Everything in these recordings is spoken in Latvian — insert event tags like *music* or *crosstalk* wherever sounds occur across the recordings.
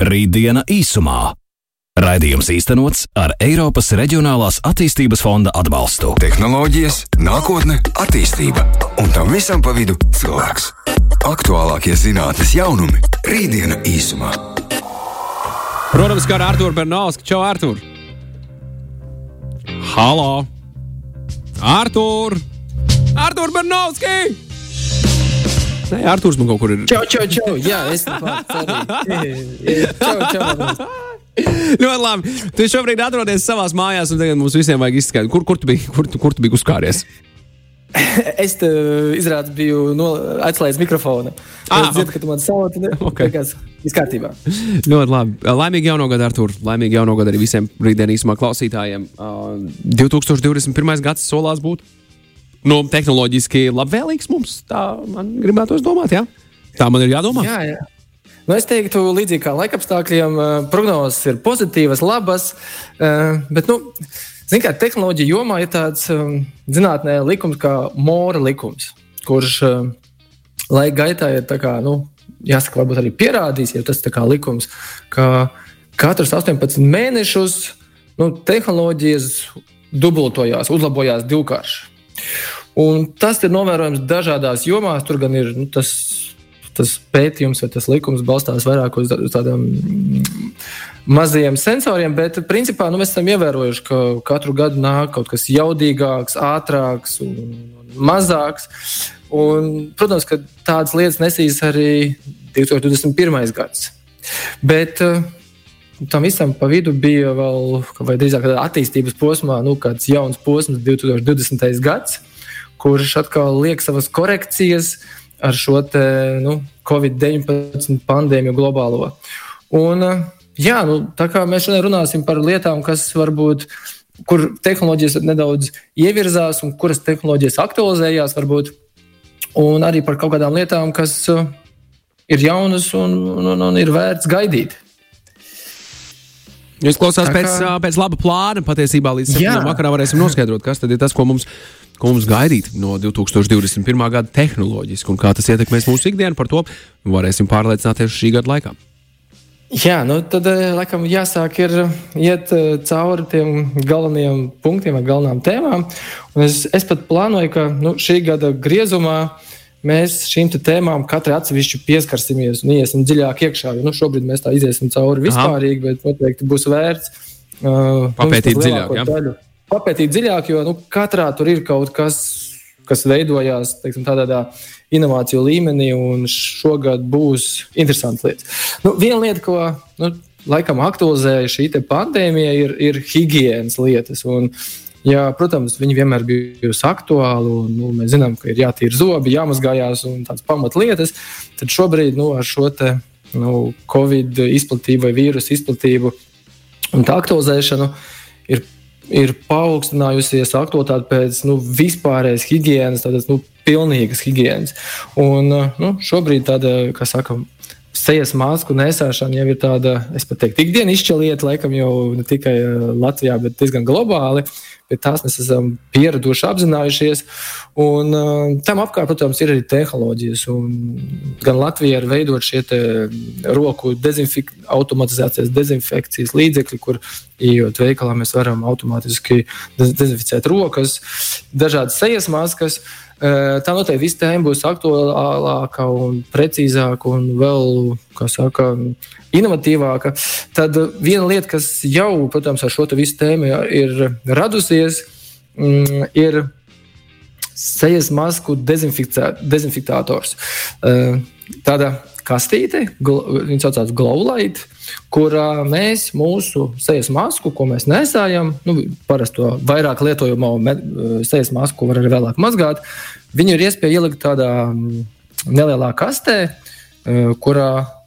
Rītdiena īsumā. Raidījums īstenots ar Eiropas Reģionālās attīstības fonda atbalstu. Tehnoloģijas, nākotne, attīstība un tam visam pa vidu cilvēks. Aktuālākie zinātnes jaunumi - Rītdiena īsumā. Protams, kā ar Arthuru Bernausku. Čau, Artur! Halo! Artur! Artur Bernausku! Nē, Arturs man kaut kur ir. Čau, čau, čau! Jā, es čau! *laughs* Ļoti labi. Tu šobrīd atrodies savā mājās, un tagad mums visiem vajag izskaidrot, kur, kur, tu biji, kur, kur tu biji uzkāries. *laughs* Es te izrādās, biju no, atslēdzis mikrofonu. Ah, es dzirdu, ka tu man sauc, un *laughs* Ok. okay. viss kārtībā. Ļoti labi. Laimīgi jauno gadu, Artur. Laimīgi jauno gadu arī visiem rītdienas klausītājiem. Uh, 2021. gads solās būt nu, tehnoloģiski labvēlīgs mums. Tā man gribētos domāt, jā. Tā man ir jādomā. Jā, jā. Nu, es teiktu, līdzīgi kā laikapstākļiem, eh, prognozes ir pozitīvas, labas. eh, Bet, nu, mērā, tehnoloģija jomā ir tāds um, zinātnē likums kā Mora likums, kurš laika gaitā ir kā, nu, jāsaka, varbūt arī pierādījis, ja tas ir kā likums, ka katrs 18 mēnešus nu, tehnoloģijas dubultojās, uzlabojās divkārši. Un tas ir novērojams dažādās jomās. Tur gan ir nu, tas, tas pētījums vai tas likums balstās vairāk uz mm, maziem sensoriem, bet principā nu, mēs esam ievērojuši, ka katru gadu nāk kaut kas jaudīgāks, ātrāks un mazāks. Un, protams, ka tādas lietas nesīs arī 2021. gads. Bet uh, tam visam pa vidu bija vēl, vai drīzāk tādā attīstības posmā, nu, kāds jauns posms, 2020. gads, kurš atkal liek savas korekcijas ar šo te, nu, Covid-19 pandēmiju globālo. Un, jā, nu, tā kā mēs šodien runāsim par lietām, kas varbūt kur tehnoloģijas nedaudz ievirzās un kuras tehnoloģijas aktualizējās, varbūt, un arī par kaut kādām lietām, kas uh, ir jaunas un, un, un, un ir vērts gaidīt. Jūs klausāties pēc, kā- pēc laba plāna. Patiesībā līdz Jā. 7. vakarā varēsim noskaidrot, kas tad ir tas, ko mums, ko mums gaidīt no 2021. gada tehnoloģiski un kā tas ietekmēs mūsu ikdienu. Par to varēsim pārliecināties šī gada laikā. Jā, nu tad laikam jāsāk ir iet cauri tiem galvenajiem punktiem galvenām tēmām. Un es, es pat plānoju, ka nu, šī gada griezumā mēs šīm tēmām katrai atsevišķi pieskarsimies un iesim dziļāk iekšā. Jo, nu, šobrīd mēs tā iesim cauri vispārīgi, bet noteikti būs vērts uh, Papētīt dziļāk, jā? daļu Papētīt dziļāk, jo nu, katrā tur ir kaut kas, kas veidojās teiksim, tādā inovāciju līmenī, un šogad būs interesants lietas. Nu, viena lieta, ko nu, laikam aktualizēja šī pandēmija, ir, ir higiēnas lietas. Un, jā, protams, viņi vienmēr bijusi aktuāli, un nu, mēs zinām, ka ir jātīra zobi, jāmazgājās un tādas pamatlietas. Tad šobrīd nu, ar šo te, nu, Covid izplatību vai vīrusu izplatību un tā aktualizēšanu ir ir paaugstinājusies aktualitāte pēc nu, vispārējais higiēnas, tādas nu, pilnīgas higiēnas. Un nu, šobrīd tāda, kā saka, sejas masku nesāšana jau ir tāda, es pat teiktu, ikdienas izšķelieta, laikam jau ne tikai Latvijā, bet diezgan globāli. Pie tās mēs esam pieraduši, apzinājušies. Un, uh, tam apkārt, protams, ir arī tehnoloģijas. Un gan Latvijā ir veidot šie roku dezinfik automatizācijas dezinfekcijas līdzekļi, kur ejot veikalā, mēs varam automātiski dez- dezinficēt rokas, dažādas sejas maskas. Eh, Tā noteikti viss tēma būs aktuālāka un precīzāka un vēl, kā saka, inovatīvāka. Tad viena lieta, kas jau, protams, ar šo visu tēmu ir radusies, mm, ir sejas masku dezinfiktators. Eh, Tāda kastīte, viņa saucās Glowlight, kurā mēs mūsu sejas masku, ko mēs nesājam, nu, parasti to vairāk lietojamo eh, sejas masku, ko var arī vēlāk mazgāt, viņu ir iespēja ielikt tādā mm, nelielā kastē, eh, kurā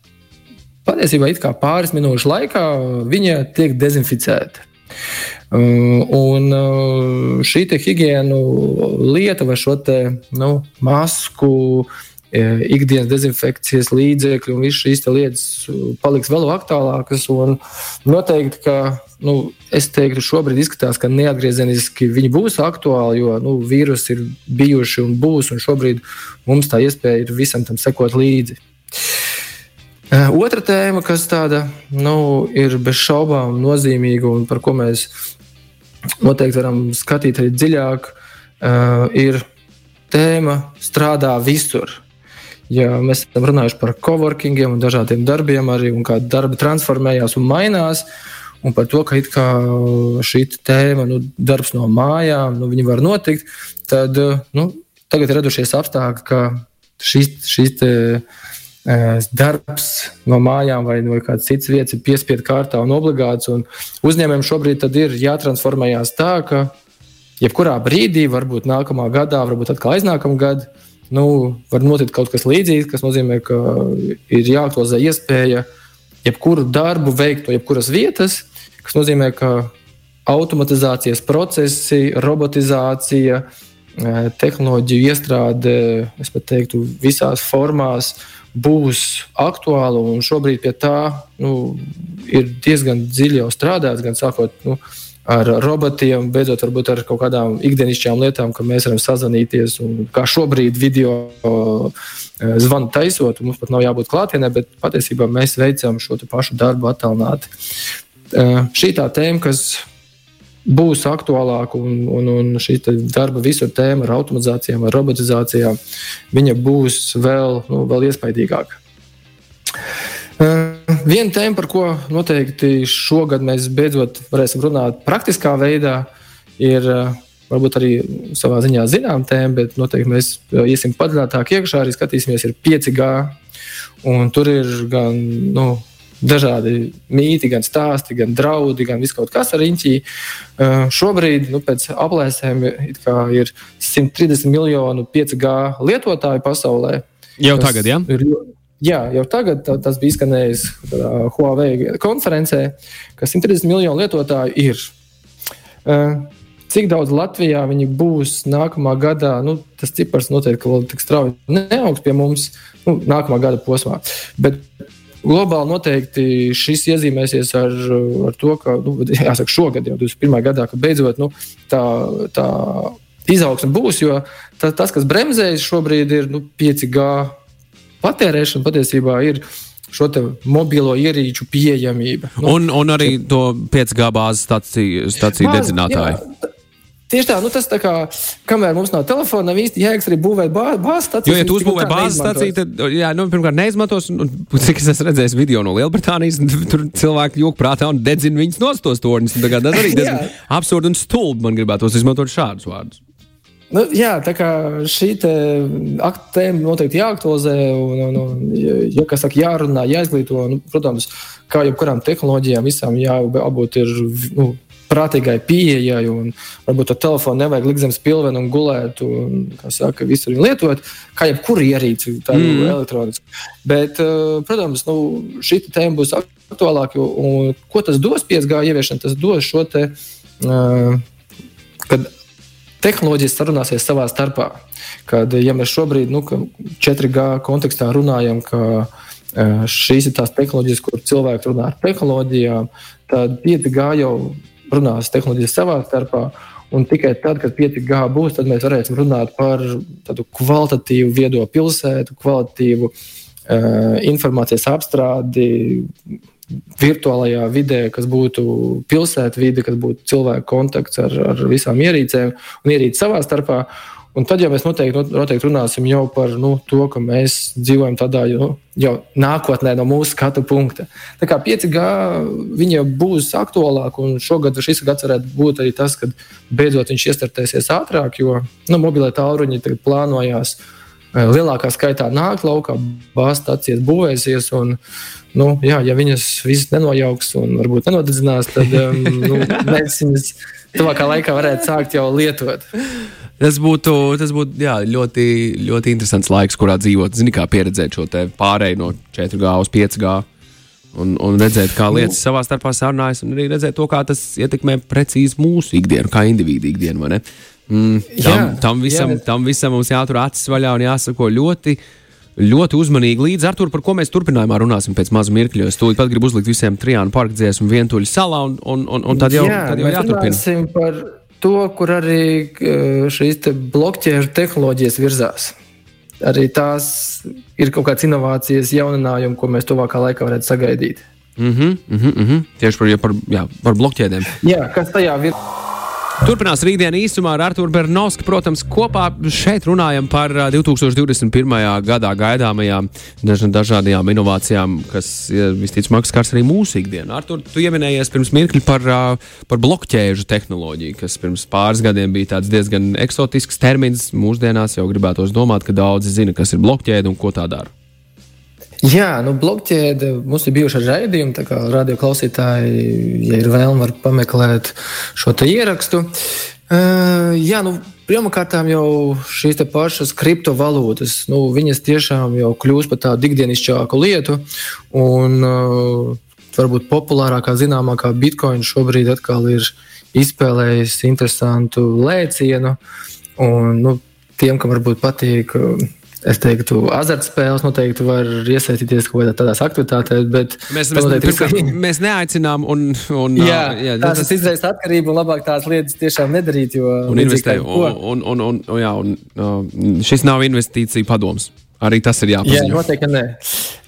patiesībā it kā pāris minūšu laikā viņa tiek dezinficēta. Uh, Un uh, šī te higiēnu lieta vai šo te, nu, masku, eh, ikdienas dezinfekcijas līdzekļi un visas šīs lietas uh, paliks vēl aktuālākas. Noteikti, ka nu, es teiktu, šobrīd izskatās, ka neatgriezeniski viņi būs aktuāli, jo nu, vīrusi ir bijuši un būs, un šobrīd mums tā iespēja ir visam tam sekot līdzi. Otra tēma, kas tāda nu, ir bez šaubām nozīmīga un par ko mēs noteikti varam skatīt arī dziļāk, ir tēma strādā visur. Ja mēs esam runājuši par coworkingiem un dažādiem darbiem, arī kā darbi transformējās un mainās, un par to, ka šī tēma, nu, darbs no mājām, nu, var notikt, tad nu, tagad ir radušies apstākļi, ka šīs, šīs te, darbs no mājām vai no kādas citas vietas ir piespiedu kārtā un obligāts. Un uzņēmējiem šobrīd ir jātransformējās tā, ka jebkurā brīdī, varbūt nākamā gadā, varbūt atkal aiznākamā gadā, nu, var notikt kaut kas līdzīgs, kas nozīmē, ka ir jāaktualizē iespēja jebkuru darbu veikt no jebkuras vietas, kas nozīmē, ka automatizācijas procesi, robotizācija, tehnoloģiju iestrāde, es pat teiktu, visās formās būs aktuāla. Šobrīd pie tā nu, ir diezgan dziļi jau strādāts, gan sākot nu, ar robotiem, beidzot ar kaut kādām ikdienišķām lietām, ka mēs varam sazvanīties. Kā šobrīd video zvanu taisot, mums pat nav jābūt klātienē, bet patiesībā mēs veicam šo pašu darbu attālināti. Šī tā tēma, kas būs aktuālāka, un, un, un šī darba visur tēma ar automatizācijām, ar robotizācijām, viņa būs vēl, nu, vēl iespaidīgāka. Viena tēma, par ko noteikti šogad mēs beidzot varēsim runāt praktiskā veidā, ir varbūt arī savā ziņā zinām tēma, bet noteikti mēs iesim padziļinātāk iekšā, arī skatīsimies, ir 5G. Un tur ir gan nu, dažādi mīti, gan stāsti, gan draudi, gan viss kaut kas ar riņķī. Šobrīd, nu, pēc aplēsēm, ir 130 miljonu 5G lietotāju pasaulē. Jau tagad, jā? Ja? Ir, jā, jau tagad tā, tas bija izskanējis uh, Huawei konferencē, ka 130 miljonu lietotāju ir. Uh, Cik daudz Latvijā viņi būs nākamā gadā, nu, tas cipars noteikti vēl tik strauji neaugs pie mums nu, nākamā gada posmā. Bet globāli noteikti šis iezīmēsies ar, ar to, ka, nu, jāsaka, šogad, jau 21. gadā, ka beidzot nu, tā, tā izaugsme būs, jo tā, tas, kas bremzējas šobrīd, ir nu, 5G patērēšana patiesībā ir šo mobilo ierīču pieejamība. Nu, un, un arī to 5G bāzes staciju dedzinātāju. Jā, Tieši tā, nu tas tā kā, kamēr mums nav telefona, nav īsti jēgas arī būvēt bāzes stāciju. Jo, ja tu uzbūvē bāzes stāciju, tad, jā, nu, pirmkārt, neizmantos, un, un cik es esmu redzējis video no Lielbritānijas, tur cilvēki jok prātā un dedzina viņus nostos torņus. Tas arī *laughs* diezgan absurdi un stulbi man gribētos izmantot šādus vārdus. Nu, jā, tā kā šī tēma noteikti jāaktualizē, un, un, un ja, kas saka, jārunā, jāizglīto. Nu, protams, kā jebkurām tehnoloģijām, visām jābūt ir nu, prātīgai pieejai, un varbūt ar telefonu nevajag likt zem spilvena un gulēt, un, saka, visur lietot, kā jebkuru ierīci, tādu mm. elektronisku. Bet, eh, protams, nu, šī tēma būs aktuālāka, un ko tas dos 5G ieviešana, tas dos šo te, uh, kad tehnoloģijas sarunāsies savā starpā. Kad, ja mēs šobrīd, nu, 4G kontekstā runājam, ka šīs ir tās tehnoloģijas, kur cilvēki runā ar tehnoloģijām, tad 5G jau runās tehnoloģijas savā starpā. Un tikai tad, kad 5G būs, tad mēs varēsim runāt par tādu kvalitatīvu viedo pilsētu, kvalitatīvu uh, informācijas apstrādi virtuālajā vidē, kas būtu pilsēta vide, kas būtu cilvēku kontakts ar, ar visām ierīcēm un ierīci savā starpā. Un tad jau mēs noteikti, noteikti runāsim jau par nu, to, ka mēs dzīvojam tādā nu, jau nākotnē no mūsu skatu punkta. Tā kā 5G būs aktuālāk, un šogad šis gads varētu būt arī tas, kad beidzot viņš iestartēsies ātrāk, jo nu, mobilē tālruņi plānojās eh, lielākā skaitā nākt laukā, bāzes stācijas būvēsies. Un, nu, jā, ja viņas visas nenojauks un varbūt nenodedzinās, tad um, nu, *laughs* viņas tuvākā laikā varētu sākt jau lietot. Tas būtu, tas būtu jā, ļoti, ļoti interesants laiks, kurā dzīvot. Zini, kā pieredzēt šo pārēju no 4G uz 5G. Un, un redzēt, kā nu. lietas nu, savā starpā sarunājas, un arī redzēt to, kā tas ietekmē precīzi mūsu ikdienu, kā individu ikdienu. Mm, tam, jā, tam, visam, jā. tam visam mums jātur acis vaļā un jāsako ļoti, ļoti uzmanīgi līdzi. Ar to, par ko mēs turpinājumā runāsim pēc maza mirkļa. Es tūlīt pat gribu uzlikt visiem trijām parku dziesmu vientuļu salā, un, un, un, un tad jau, jā, tad jau jāturpina to, kur arī šīs te blokķēžu tehnoloģijas virzās. arī tās ir kaut kādas inovācijas, jauninājumi, ko mēs tuvākā laikā varētu sagaidīt. -hmm, mm -hmm, mm -hmm. Tieši par, ja par, jā, par blokķēdēm. Jā, kas tajā ir? Turpinās rītdiena īsumā ar Arthuru Bernovski. Protams, kopā šeit runājam par 2021. gadā gaidāmajām dažādajām inovācijām, kas visticamāk skars arī mūsu ikdienu. Artur, tu pieminējies pirms mirkļa par, par blokķēžu tehnoloģiju, kas pirms pāris gadiem bija diezgan eksotisks termins. Mūsdienās jau gribētos domāt, ka daudzi zina, kas ir blokķēde un ko tā dara. Jā, nu, blokķēde mums ir bijuši raidījumi, tā kā radio klausītāji, ja ir vēlme, var pameklēt šo ierakstu. Uh, jā, nu, pirmkārt, jau šīs pašas kriptovalūtas, nu, viņas tiešām jau kļūst par tādu ikdienišķāku lietu. Un, uh, varbūt populārākā, zināmākā bitkoina šobrīd atkal ir izspēlējis interesantu lēcienu. Un, nu, tiem, kam varbūt patīk. Uh, Es teiktu, azartspēles noteikti var iesaistīties kaut kādās tādās aktivitātēs, bet mēs, mēs, pirmkārt, mēs neaicinām. Un, un, jā, jā, tās tas izraisa atkarību un labāk tās lietas tiešām nedarīt. Un investēt. Un, un, un, un, jā, un, šis nav investīcija padoms. Arī tas ir jāpazīst. Jā, noteikti nē.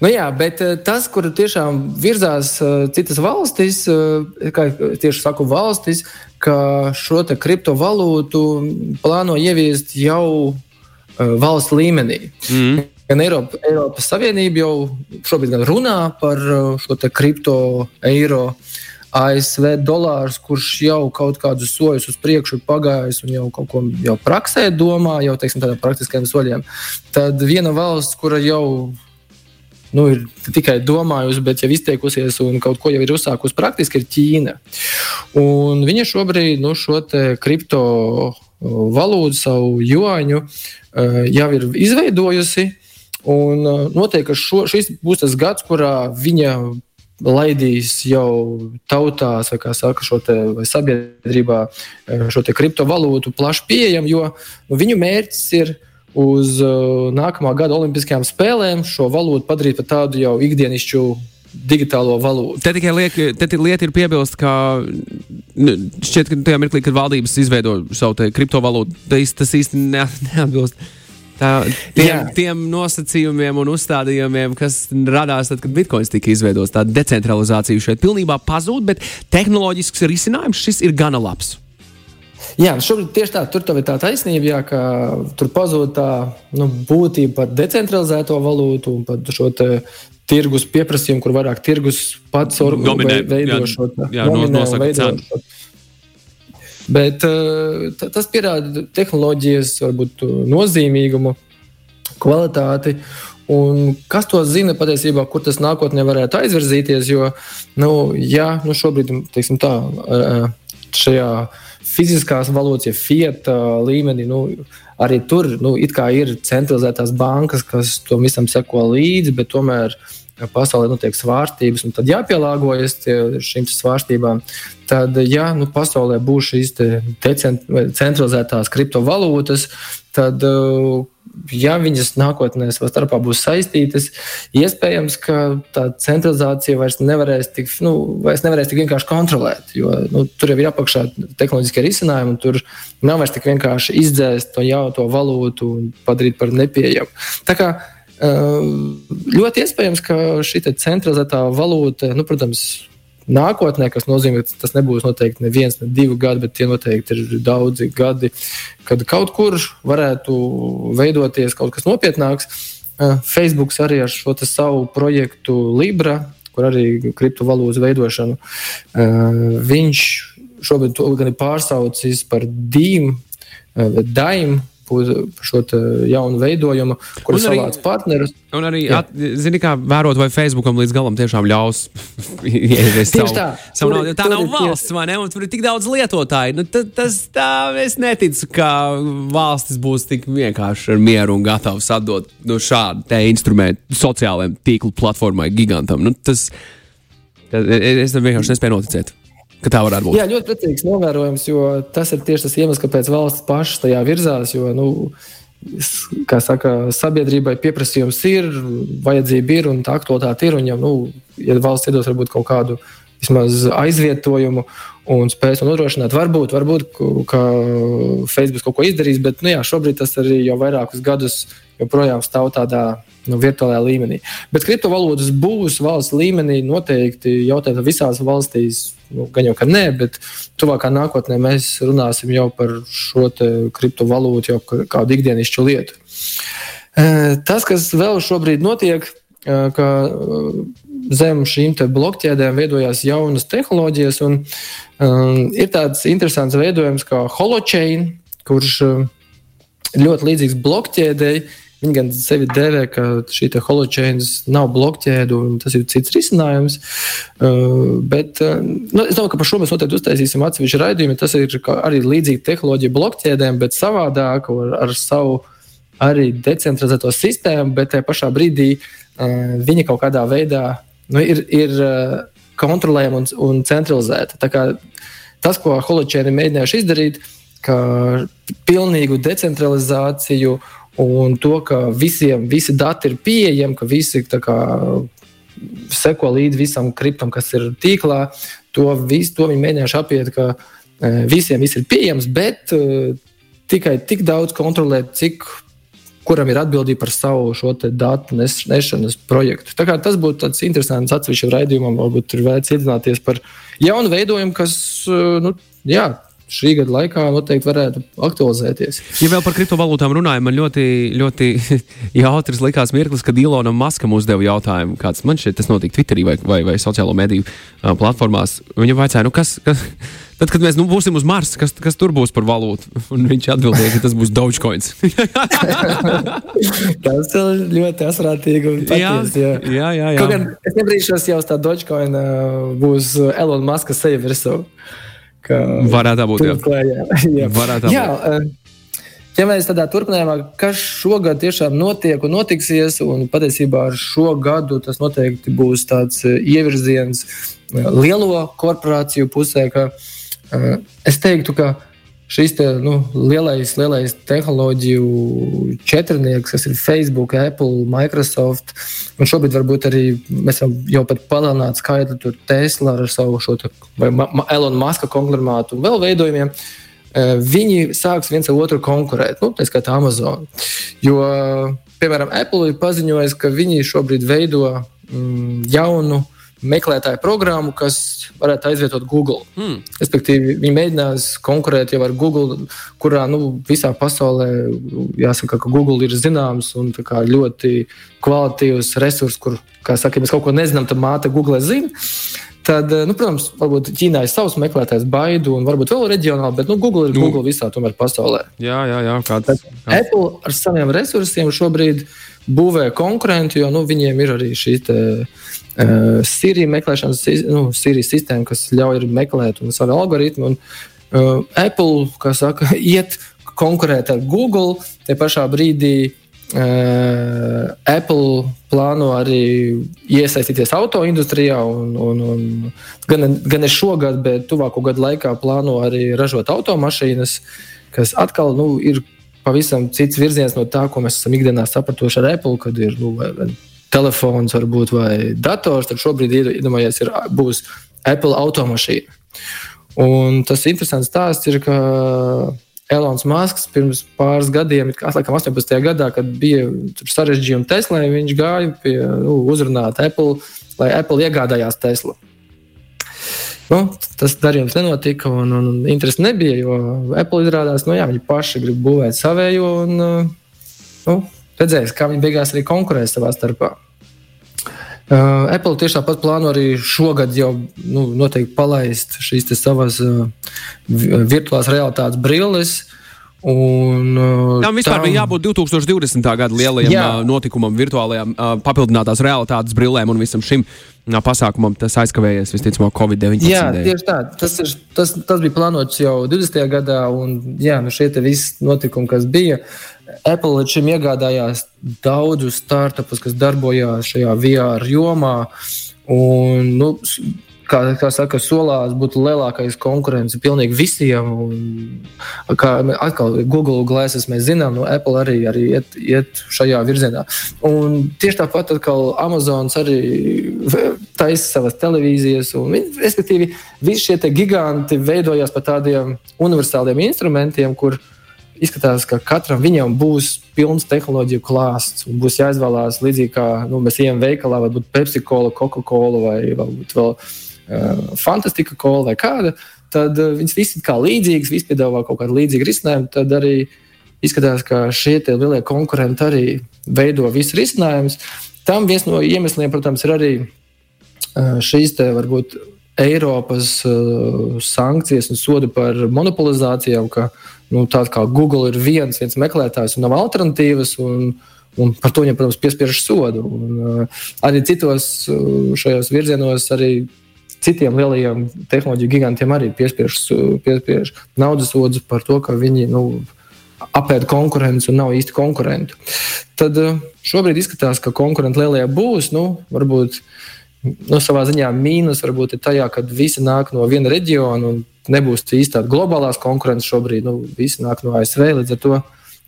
Nu, jā, bet tas, kur tiešām virzās citas valstis, kā tieši saku, valstis, ka šo kriptovalūtu plāno ieviest jau Uh, valsts līmenī. Mm. Gan Eiropa, Eiropas Savienība jau šobrīd runā par uh, šo kripto eiro. ASV dolārs, kurš jau kaut kādus soļus uz priekšu ir pagājis un jau kaut ko jau praksē domā, jau teiksim, tādiem praktiskiem soļiem, tad viena valsts, kura jau nu, ir tikai domājusi, bet jau izteikusies un kaut ko jau ir uzsākusi praktiski, ir Ķīna. Un viņa šobrīd nu, šo kripto valūtu, savu juāņu, eh, jau ir izveidojusi. Un eh, noteikti, šo, šis būs tas gads, kurā viņa laidīs jau tautās, vai kā saka, šo te, vai sabiedrībā eh, šo kriptovalūtu plaši pieejamu, jo nu, viņu mērķis ir uz uh, nākamā gada Olimpiskajām spēlēm šo valūtu padarīt par tādu jau ikdienišķu digitālo valūtu. Te tikai liek, te lieta ir piebilst, ka šķiet, ka tajā mirklī, kad valdības izveido savu kriptovalūtu, tas īsti ne, neatbilst. Tā, tiem, Jā. tiem nosacījumiem un uzstādījumiem, kas radās tad, kad bitkoins tika izveidots, tā decentralizācija šeit pilnībā pazūd, bet tehnoloģisks risinājums šis ir gana labs. Jā, šobrīd tieši tā, tur ir tā taisnība, jā, ka tur pazūd tā nu, būtība par decentralizēto valūtu un par šo tirgus pieprasījumu, kur vairāk tirgus pats Dominē, veido šo cenu. Bet uh, tas pierāda tehnoloģijas varbūt, nozīmīgumu, kvalitāti. Un kas to zina patiesībā, kur tas nākotnē varētu aizvirzīties? Jo, nu, jā, nu šobrīd, teiksim tā, šajā fiziskās valodas, ja fiat līmenī, nu, arī tur nu, ir centralizētās bankas, kas tam visam seko līdzi, bet tomēr pasaulē notiek svārstības, un tad jāpielāgojas šīm svārstībām. Tad, ja nu, pasaulē būs šīs centralizētās kriptovalūtas, tad ja viņas nākotnē savā starpā būs saistītas, iespējams, ka tā centralizācija vairs nevarēs tik, nu, vairs nevarēs tik vienkārši kontrolēt. Jo nu, tur jau ir apakšā tehnoloģiskie risinājumi, un tur nav vairs tik vienkārši izdzēst to jauno valūtu un padarīt par nepieejamu. Kā ļoti iespējams, ka šī centralizētā valūta, nu, protams, nākotnē, kas nozīmē, ka tas nebūs noteikti ne viens, ne divi gadi, bet tie noteikti ir daudzi gadi, kad kaut kur varētu veidoties kaut kas nopietnāks. Eh, Facebook arī ar šo savu projektu Libra, kur arī kriptovalūtas veidošanu, eh, viņš šobrīd to gan ir pārsaucis par DIM, DAIM šo jaunu veidojumu, kur ir savāds partneris. Un arī, at, zini, kā vērot, vai Facebookam līdz galam tiešām ļaus *laughs* ieviest savu, tā. savu naudu. Tā nav valsts, vai ne? Un tur ir tik daudz lietotāju. Nu, tas tā, es neticu, ka valstis būs tik vienkārši ar mieru un gatavs atdot nu, šādu instrumentu sociālajiem tīklu platformai, gigantam. Nu, tas, tas, es tam vienkārši nespēju noticēt ka tā varētu būt. Jā, ļoti precīzs novērojums, jo tas ir tieši tas iemesls, kāpēc valsts pašas tajā virzās. Jo, nu, kā saka, sabiedrībai pieprasījums ir, vajadzība ir un tā aktualitāte ir. Un, ja, nu, ja valsts iedos varbūt kaut kādu vismaz aizvietojumu un spēs to nodrošināt, varbūt, varbūt ka Facebook kaut ko izdarīs, bet nu, jā, šobrīd tas arī jau vairākus gadus joprojām stāv tādā nu, virtuālajā līmenī. Bet kriptovalūtas būs valsts līmenī noteikti jautājumi visās valstīs. Nu, gan jau ka nē, bet tuvākā nākotnē mēs runāsim jau par šo kriptovalūtu, jau kā kādu ikdienišķu lietu. Tas, kas vēl šobrīd notiek, ka zem šīm blokķēdēm veidojās jaunas tehnoloģijas, un um, ir tāds interesants veidojums kā holochain, kurš ļoti līdzīgs blokķēdēji. Viņi gan sevi dēvē, ka šī holochains nav blokķēde, un tas ir cits risinājums. Uh, bet uh, nu, es domāju, ka par šo mēs noteikti uztaisīsim atsevišķu raidījumu. Tas ir arī līdzīga tehnoloģija blokķēdēm, bet savādāk ar, ar savu arī decentralizēto sistēmu, bet tajā pašā brīdī uh, viņi kaut kādā veidā nu, ir, ir uh, kontrolējama un, un centralizēta. Tas, ko holochaini mēģinājuši izdarīt, ka pilnīgu decentralizāciju un to, ka visiem visi dati ir pieejami, ka visi kā, seko līdzi visam kriptam, kas ir tīklā, to, visu, to viņi mēģinājuši apiet, ka uh, visiem viss ir pieejams, bet uh, tikai tik daudz kontrolēt, cik kuram ir atbildība par savu šo datu nešanas projektu. Tas būtu tāds interesants atsevišķi raidījumam, varbūt tur vērts iedzināties par jaunu veidojumu, kas eh, nu, jā, šī gada laikā noteikti varētu aktualizēties. Ja vēl par kriptovalūtām runājam, man ļoti, ļoti *laughs* jautrs likās mirklis, kad Ilona Maska uzdeva jautājumu, kāds man šeit tas notika Twitterī vai, vai, vai sociālo mediju platformās. Viņa vaicāja, nu kas, kas, *laughs* tad, kad mēs nu, būsim uz Marsa, kas, kas tur būs par valūtu? *laughs* Un viņš atbildēja, ka tas būs Dogecoins. tas ir ļoti asprātīgi un patiesi. Jā, jā, jā. jā. Kaut gan es nebrīšos jau uz tā Dogecoin būs Elon Muska seja virsū. Varētu būt. Jā. *laughs* Jā. Varētu jā, būt. Ja mēs tādā turpinājumā, kas šogad tiešām notiek un notiksies, un patiesībā ar šo gadu tas noteikti būs tāds ievirziens lielo korporāciju pusē, ka es teiktu, ka šis te, nu, lielais, lielais tehnoloģiju četrnieks, kas ir Facebook, Apple, Microsoft, un šobrīd varbūt arī mēs jau pat palielināt skaitli tur Tesla ar savu šo te, vai Elon Muska konglomerātu un vēl veidojumiem. E, viņi sāks viens ar otru konkurēt, nu, tā kā Amazon. Jo, piemēram, Apple ir paziņojis, ka viņi šobrīd veido mm, jaunu meklētāju programmu, kas varētu aizvietot Google. Mm. Respektīvi, viņi mēģinās konkurēt jau ar Google, kurā nu, visā pasaulē jāsaka, ka Google ir zināms un ļoti kvalitatīvs resurs, kur, kā saka, ja mēs kaut ko nezinām, tad māte Google zina. Tad, nu, protams, varbūt Ķīnā ir savs meklētājs, baidu, un varbūt vēl reģionāli, bet nu, Google ir nu. Google visā tomēr pasaulē. Jā, jā, jā kāds, kāds. Apple ar saviem resursiem šobrīd būvē konkurentu, jo nu, viņiem ir arī šī Uh, Sirija meklēšanas nu, Sirijas sistēma, kas ļauj meklēt un savu algoritmu. Un, uh, Apple, kā saka, *laughs* iet konkurēt ar Google, te pašā brīdī uh, Apple plāno arī iesaistīties auto industrijā. Un, un, un gan, gan ne šogad, bet tuvāko gadu laikā plāno arī ražot automašīnas, kas atkal nu, ir pavisam cits virziens no tā, ko mēs esam ikdienā sapratuši ar Apple, kad ir nu, telefons, varbūt, vai dators, tad šobrīd iedomājies, ir, būs Apple automašīna. Un tas interesants stāsts ir, ka Elonas Masks pirms pāris gadiem, laikam 18. gadā, kad bija sarežģījumi Teslai, viņš gāja pie nu, uzrunāt Apple, lai Apple iegādājās Teslu. Nu, tas darījums nenotika, un, un, un interesi nebija, jo Apple izrādās, ka nu, viņi paši grib būvēt savējo. Un, nu, redzēs, kā viņi beigās arī konkurēs savā starpā. Uh, Apple tieši tāpat plāno arī šogad jau nu, noteikti palaist šīs savas uh, virtuālās realitātes brilles. Un, uh, tam vispār tam... bija jābūt 2020. gada lielajam Jā. Uh, notikumam, virtuālajām uh, papildinātās realitātes brillēm un visam šim uh, pasākumam. Tas aizkavējies visticamāk Covid-19. Jā, tieši tā. Tas, ir, tas, tas bija plānots jau 20. gadā, un jā, nu šie visi notikumi, kas bija. Uh, Apple līdz šim iegādājās daudzus startupus, kas darbojās šajā VR jomā. Un, nu, kā, kā saka, solās būtu lielākais konkurence pilnīgi visiem. Un, kā atkal Google glāzes mēs zinām, no Apple arī, arī iet, iet šajā virzienā. Un tieši tāpat atkal Amazons arī taisa savas televīzijas. Un, respektīvi, visi šie giganti veidojās par tādiem universāliem instrumentiem, kuriem izskatās, ka katram viņam būs pilns tehnoloģiju klāsts. Būs jāizvēlās līdzīgi kā nu, mēs ejam veikalā, varbūt Pepsi, Cola, Coca-Cola vai varbūt vēl uh, Fantastika Cola vai kāda. Tad uh, viņas visi ir līdzīgas, visi piedāvā kaut kādu līdzīgu risinājumu. Tad arī izskatās, ka šie lielie konkurenti arī veido visu risinājumus. Tam viens no iemesliem, protams, ir arī uh, šīs te varbūt Eiropas uh, sankcijas un sodi par monopolizācijām, ka nu, tāds kā Google ir viens, viens meklētājs un nav alternatīvas. Un, un par to viņam, protams, piespiež sodu. Un, uh, arī citos uh, šajos virzienos, arī citiem lielajiem tehnoloģiju gigantiem arī piespiež, piespiež naudas sodus par to, ka viņi nu, apēda konkurenci un nav īsti konkurentu. Tad uh, šobrīd izskatās, ka konkurenti lielie būs. Nu, varbūt uh, nu, savā ziņā mīnus varbūt ir tajā, ka visi nāk no viena reģiona un nebūs īsti tāda globālās konkurences šobrīd. Nu, visi nāk no ASV, līdz ar to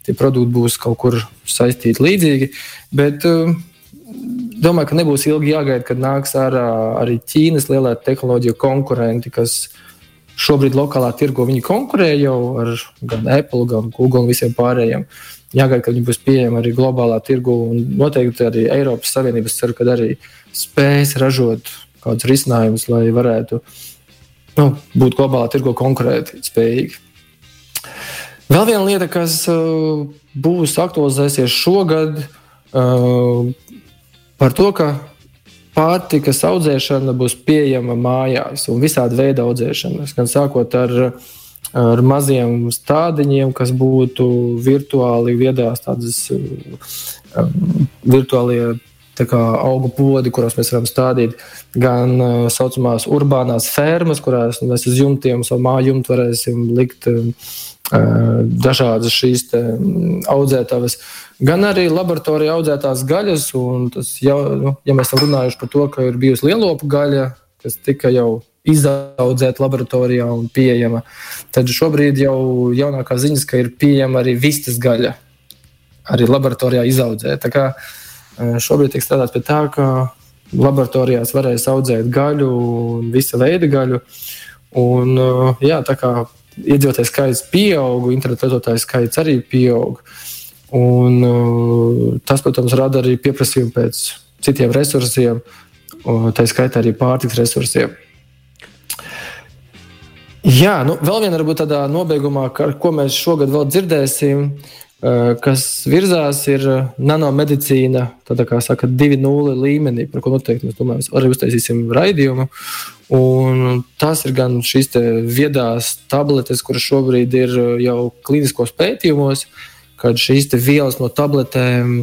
tie produkti būs kaut kur saistīti līdzīgi. Bet uh, domāju, ka nebūs ilgi jāgaida, kad nāks ārā arī Ķīnas lielie tehnoloģiju konkurenti, kas šobrīd lokālā tirgo viņi konkurē jau ar gan Apple, gan Google un visiem pārējiem. Jāgaida, kad viņi būs pieejami arī globālā tirgu un noteikti arī Eiropas Savienības ceru, ka arī uh, spējas ražot kādus risinājumus, lai varētu nu, būt globālā tirgo konkurēt spējīgi. Vēl viena lieta, kas uh, būs aktualizēsies šogad, uh, par to, ka pārtikas audzēšana būs pieejama mājās un visādi veidi audzēšana. Gan sākot ar, ar maziem stādiņiem, kas būtu virtuāli viedās, tādas um, virtuālie augu podi, kuros mēs varam stādīt gan tā uh, saucamās urbānās fermas, kurās mēs uz jumtiem, savu māju jumtu varēsim likt uh, dažādas šīs um, audzētavas, gan arī laboratorijā audzētās gaļas. Tas jau, nu, ja mēs esam runājuši par to, ka ir bijusi lielopu gaļa, kas tika jau izaudzēta laboratorijā un pieejama, tad šobrīd jau jaunākā ziņas, ka ir pieejama arī vistas gaļa, arī laboratorijā izaudzēta. Šobrīd tiek strādāts pie tā, ka laboratorijās varēs audzēt gaļu, visa veida gaļu. Un, jā, tā kā iedzīvotāju skaits pieaug, internetu lietotāju skaits arī pieaug. Un, tas, protams, rada arī pieprasījumu pēc citiem resursiem, tā skaitā arī pārtiks resursiem. Jā, nu, vēl viena varbūt tādā nobeigumā, ko mēs šogad vēl dzirdēsim, kas virzās, ir eh, nanomedicīna, tāda kā saka, 2.0 līmenī, par ko noteikti mēs domājam, arī uztaisīsim raidījumu. Un tas ir gan šīs viedās tabletes, kuras šobrīd ir eh, jau kliniskos pētījumos, kad šīs vielas no tabletēm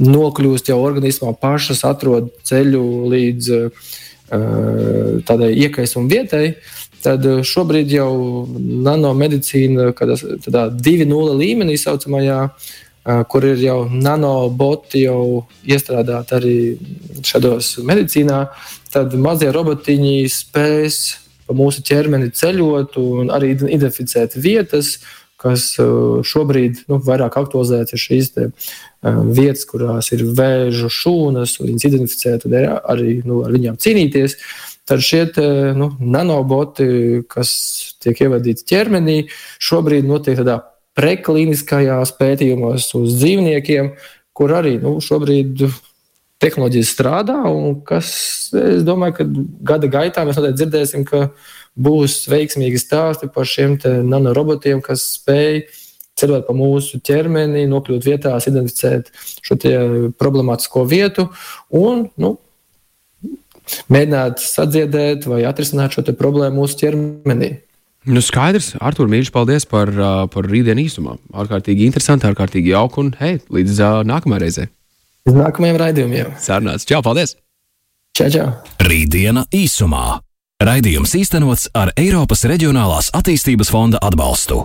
nokļūst jau organismā pašas, atrod ceļu līdz uh, tādai iekaisuma vietai. Uh, Tad eh, šobrīd jau nanomedicīna, tādā 2.0 līmenī saucamajā, eh, kur ir jau nanoboti jau iestrādāti arī šādos medicīnā, tad mazie robotiņi spēs pa mūsu ķermeni ceļot un arī identificēt vietas, kas eh, šobrīd nu, vairāk aktualizētas ir šīs te, vietas, kurās ir vēža šūnas, un viņas identificēt, tad arī nu, ar viņām cīnīties. Tad šie te, nu, nanoboti, kas tiek ievadīti ķermenī, šobrīd notiek tādā prekliniskajās pētījumos uz dzīvniekiem, kur arī nu, šobrīd tehnoloģijas strādā. Kas, es domāju, ka gada gaitā mēs noteikti dzirdēsim, ka būs veiksmīgi stāsti par šiem nanorobotiem, kas spēj ceļot pa mūsu ķermeni, nokļūt vietās, identificēt šo problemātisko vietu un nu, mēģināt sadziedēt vai atrisināt šo problēmu mūsu ķermenī. Nu, skaidrs, Artur, mīļš, paldies par, par rītdienu īsumā. Ārkārtīgi interesanti, ārkārtīgi jauki un hei, līdz uh, nākamajai reizei. Līdz nākamajam raidījumam. Sarunāts. Čau, paldies! Čau, čau! Rītdiena īsumā. Raidījums īstenots ar Eiropas Reģionālās attīstības fonda atbalstu.